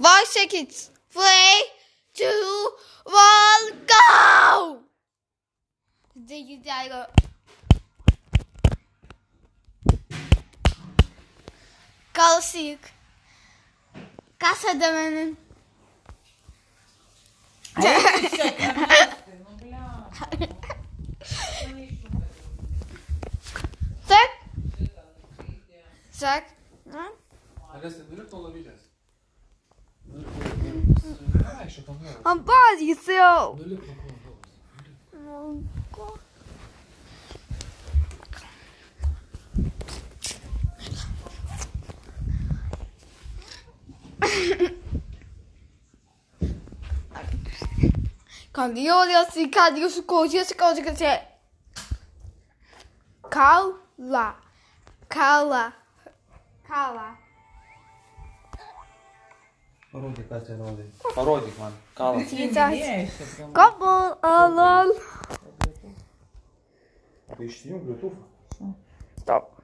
Five seconds. Three, two, one, go! Did you die? go. Kalsik. Casa de menin. Zack. Zack. Arkadaşlar dönüp olabileceğiz. Rapaz do céu! Cadê o olho assim? Cadê o socorro? Esse código que você. Cala. Cala. Cala. Родик, Катя, Родик. Родик, ман. Кала. Couple along. Ти ж Bluetooth? Stop.